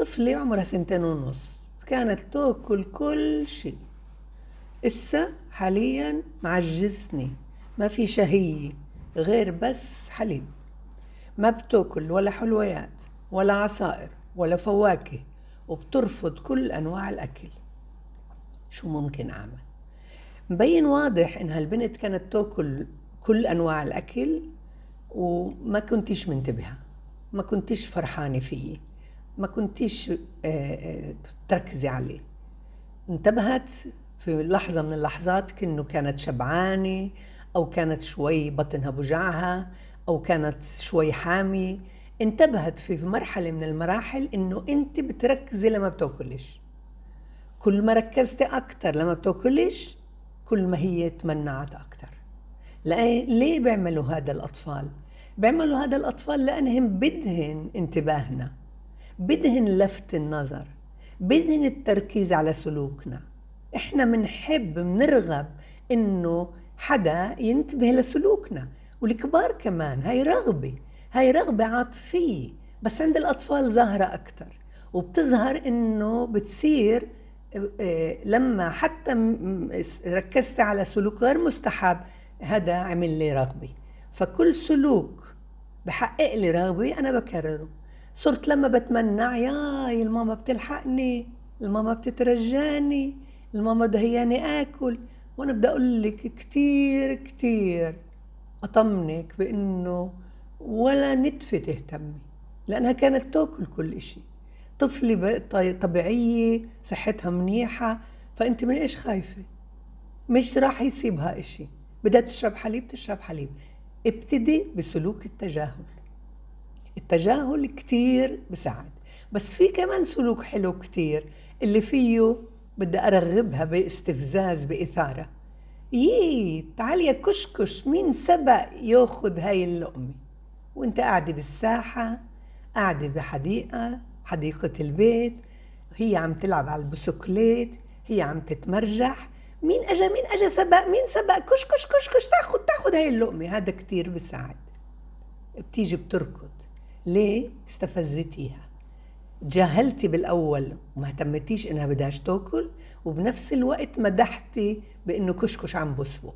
طفلة عمرها سنتين ونص كانت تاكل كل شيء إسا حاليا معجزني ما في شهية غير بس حليب. ما بتاكل ولا حلويات ولا عصائر ولا فواكه وبترفض كل أنواع الأكل. شو ممكن أعمل؟ مبين واضح إن هالبنت كانت تاكل كل أنواع الأكل وما كنتيش منتبهة ما كنتيش فرحانة فيه ما كنتيش آه، آه، تركزي عليه. انتبهت في لحظة من اللحظات كأنه كانت شبعانة أو كانت شوي بطنها بوجعها أو كانت شوي حامي انتبهت في مرحلة من المراحل إنه أنت بتركزي لما بتاكلش كل ما ركزتي أكتر لما بتاكلش كل ما هي تمنعت أكتر. ليه بيعملوا هذا الأطفال؟ بيعملوا هذا الأطفال لأنهم بدهن انتباهنا. بدهن لفت النظر بدهن التركيز على سلوكنا. إحنا منحب منرغب إنه حدا ينتبه لسلوكنا والكبار كمان. هاي رغبة هاي رغبة عاطفية بس عند الأطفال ظاهرة أكتر. وبتظهر إنه بتصير آه، لما حتى ركزت على سلوك غير مستحب هذا عمل لي رغبة. فكل سلوك بحقق لي رغبة أنا بكرره. صرت لما بتمنع ياي الماما بتلحقني الماما بتترجاني الماما دهياني آكل. وأنا بدي أقول لك كتير كتير أطمنك بإنه ولا نتفة تهتمي لأنها كانت تأكل كل إشي. طفلة طبيعية صحتها منيحة فأنت من إيش خايفة؟ مش راح يصيبها إشي. بدها تشرب حليب تشرب حليب. ابتدي بسلوك التجاهل. التجاهل كتير بساعد. بس في كمان سلوك حلو كتير اللي فيه بدي أرغبها باستفزاز بإثارة. يي تعالي يا كشكش مين سبق ياخد هاي اللقمة؟ وانت قاعدة بالساحة قاعدة بحديقة حديقة البيت هي عم تلعب على البسكليت هي عم تتمرجح. مين أجا مين أجا سبق مين سبق؟ كش كش كش كش تاخد تاخد هاي اللقمة. هذا كتير بساعد. بتيجي بتركض. ليه استفزتيها؟ جاهلتي بالأول وما اهتمتيش إنها بدهاش تأكل وبنفس الوقت مدحتي بإنه كشكش عم بسوق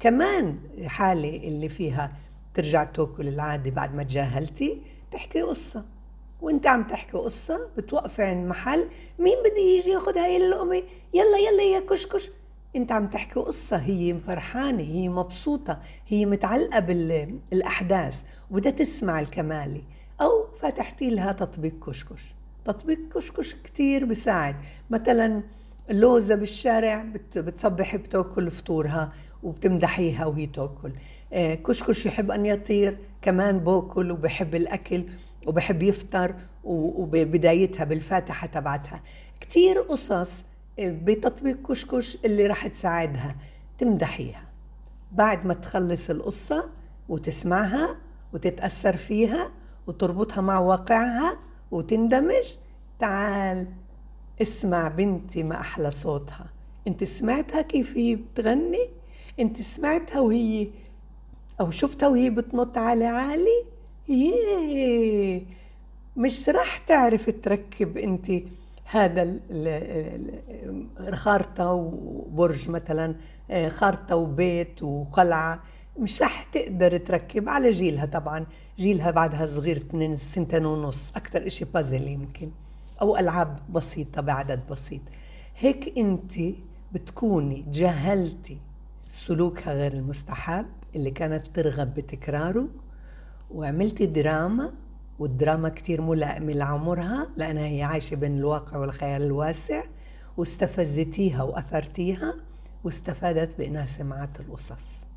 كمان حالة اللي فيها ترجع تأكل العادي بعد ما تجاهلتي تحكي قصة. وإنت عم تحكي قصة بتوقفي عند محل مين بده يجي ياخد هاي اللقمة؟ يلا يلا يا كشكش. انت عم تحكي قصة هي فرحانة هي مبسوطة هي متعلقة بالأحداث وبدها تسمع الكمالي أو فتحتي لها تطبيق كشكش. تطبيق كشكش كتير بساعد. مثلا لوزة بالشارع بتصبح بتأكل فطورها وبتمدحيها وهي تأكل. آه، كشكش يحب أن يطير كمان بأكل وبحب الأكل وبحب يفطر وبدايتها بالفاتحة تبعتها. كتير قصص بتطبيق كشكش اللي راح تساعدها تمدحيها. بعد ما تخلص القصة وتسمعها وتتأثر فيها وتربطها مع واقعها وتندمج تعال اسمع بنتي ما أحلى صوتها. أنت سمعتها كيف هي بتغني؟ أنت سمعتها وهي أو شفتها وهي بتنط على عالي؟ ييه مش راح تعرف تركب أنت هذا خارطة وبرج مثلا آه، خارطة وبيت وقلعة. مش رح تقدر تركب على جيلها طبعا. جيلها بعدها صغير سنتين ونص أكثر إشي بازل يمكن أو ألعاب بسيطة بعدد بسيط. هيك أنت بتكوني جهلتي سلوكها غير المستحب اللي كانت ترغب بتكراره وعملتي دراما والدراما كتير ملائمة لعمرها لأنها هي عايشة بين الواقع والخيال الواسع واستفزتيها وأثرتيها واستفادت بأنها سمعت القصص.